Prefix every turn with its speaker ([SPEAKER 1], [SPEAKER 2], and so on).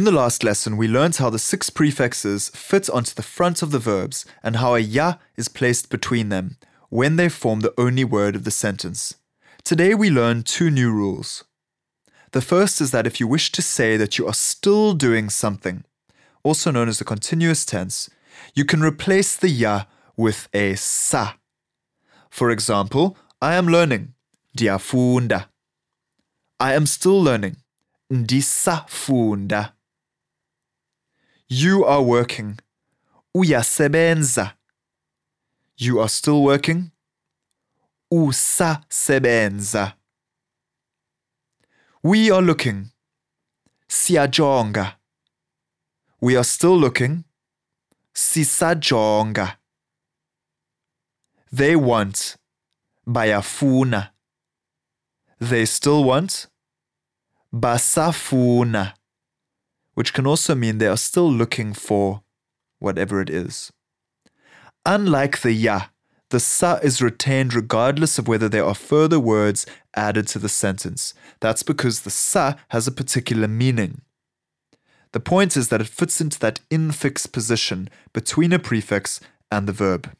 [SPEAKER 1] In the last lesson, we learned how the six prefixes fit onto the front of the verbs and how a ya is placed between them when they form the only word of the sentence. Today, we learn two new rules. The first is that if you wish to say that you are still doing something, also known as the continuous tense, you can replace the ya with a sa. For example, I am learning, ndiyafunda. I am still learning, ndisafunda. You are working, uyasebenza. You are still working, usasebenza. We are looking, siyajonga. We are still looking, sisajonga. They want, bayafuna. They still want, basafuna, which can also mean they are still looking for whatever it is. Unlike the ya, the sa is retained regardless of whether there are further words added to the sentence. That's because the sa has a particular meaning. The point is that it fits into that infix position between a prefix and the verb.